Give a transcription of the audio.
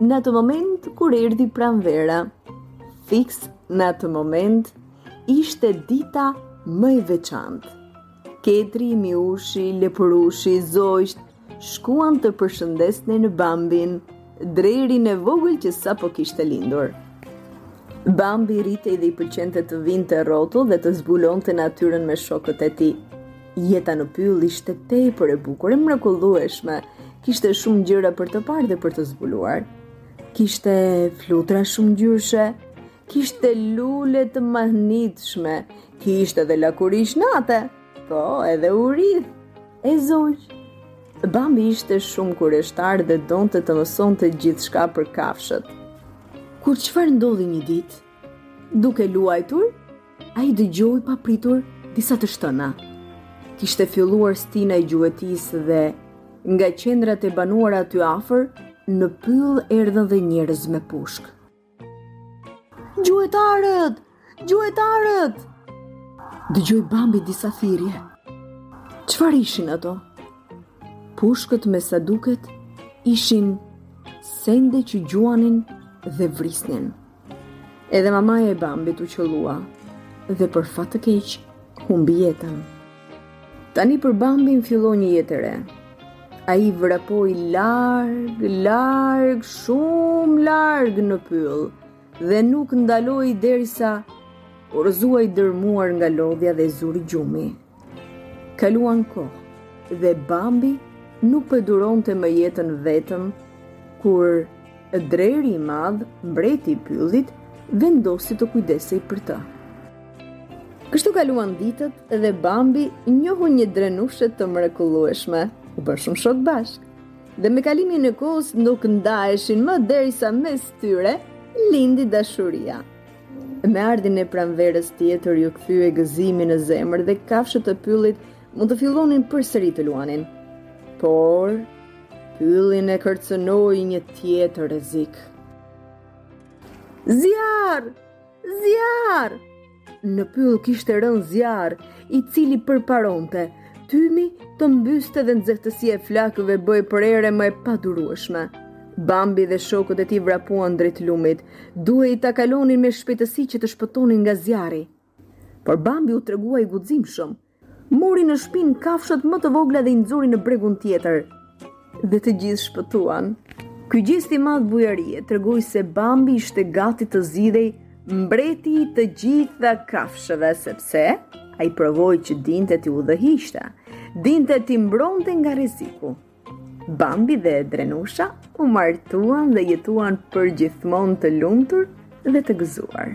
Në atë moment kur erdhi pranvera, fiks në atë moment ishte dita më e veçantë. Ketri, Miushi, Lepurushi, Zogjtë shkuan të përshëndesnin Bambin, drerin e vogël që sapo kishte lindur. Bambi rritej dhe i pëlqente të vinte rrotull dhe të zbulonte natyrën me shokët e tij. Jeta në pyll ishte tepër e bukur e mrekullueshme. Kishte shumë gjëra për të parë dhe për të zbuluar. Kishte flutra shumëngjyrëshe, kishte lule të mahnitshme, kishte dhe lakuriq nate, po edhe urith, e zogj. Bambi ishte shumë kureshtar dhe donte të mësonte gjithçka për kafshët. Kur çfarë ndodhi një ditë, duke luajtur, Ai dëgjoi papritur disa të shtëna. Kishte filluar stina e gjuetisë dhe nga qendrat e banuara aty afër, në pyll erdhën dhe njerëz me pushkë. Gjuetarët! Gjuetarët! Dëgjoi Bambi disa thirrje. Çfarë ishin ato? Pushkët me sa duket ishin sende që gjuanin dhe vrisnin. Edhe mamaja e Bambit u qëllua dhe për fat të keq humbi jetën. Tani për Bambin filloi një jetë e re. Ai vrapoi larg, larg, shumë larg në pyll dhe nuk ndaloi derisa u rrëzua i dërmuar nga lodhja dhe e zuri gjumi. Kaluan kohë dhe Bambi nuk po e duronte më jetën vetëm kur dreri i madh, mbreti i pyllit, vendosi të kujdesej për të. Kështu kaluan ditët dhe Bambi njohu një drenushe të mrekullueshme. U bënë shumë shokë bashkë. Dhe me kalimin e kohës nuk ndaheshin më derisa mes tyre lindi dashuria. Me ardhjen e pranverës tjetër iu kthye gëzimi në zemër dhe kafshët e pyllit mund të fillonin përsëri të luanin. Por, pyllin e kërcënoi një tjetër rrezik. Zjarr! Zjarr! Në pyll kishte rënë zjarr, i cili përparonte tymi të mbyste dhe nxehtësia e flakëve bëhej përherë më e padurueshme. Bambi dhe shokët e tij vrapuan drejt lumit. Duhej ta kalonin me shpejtësi që të shpëtonin nga zjarri. Por Bambi u tregua i guximshëm. Mori në shpinë kafshët më të vogla dhe i nxori në bregun tjetër. Dhe të gjithë shpëtuan. Ky gjest i madh bujarie tregoi se Bambi ishte gati të zgjidhej mbret i të gjitha kafshëve sepse ai provoi që dinte t'i udhëhiqte, dinte t'i mbronte nga rreziku. Bambi dhe Drenusha u martuan dhe jetuan përgjithmonë të lumtur dhe të gëzuar.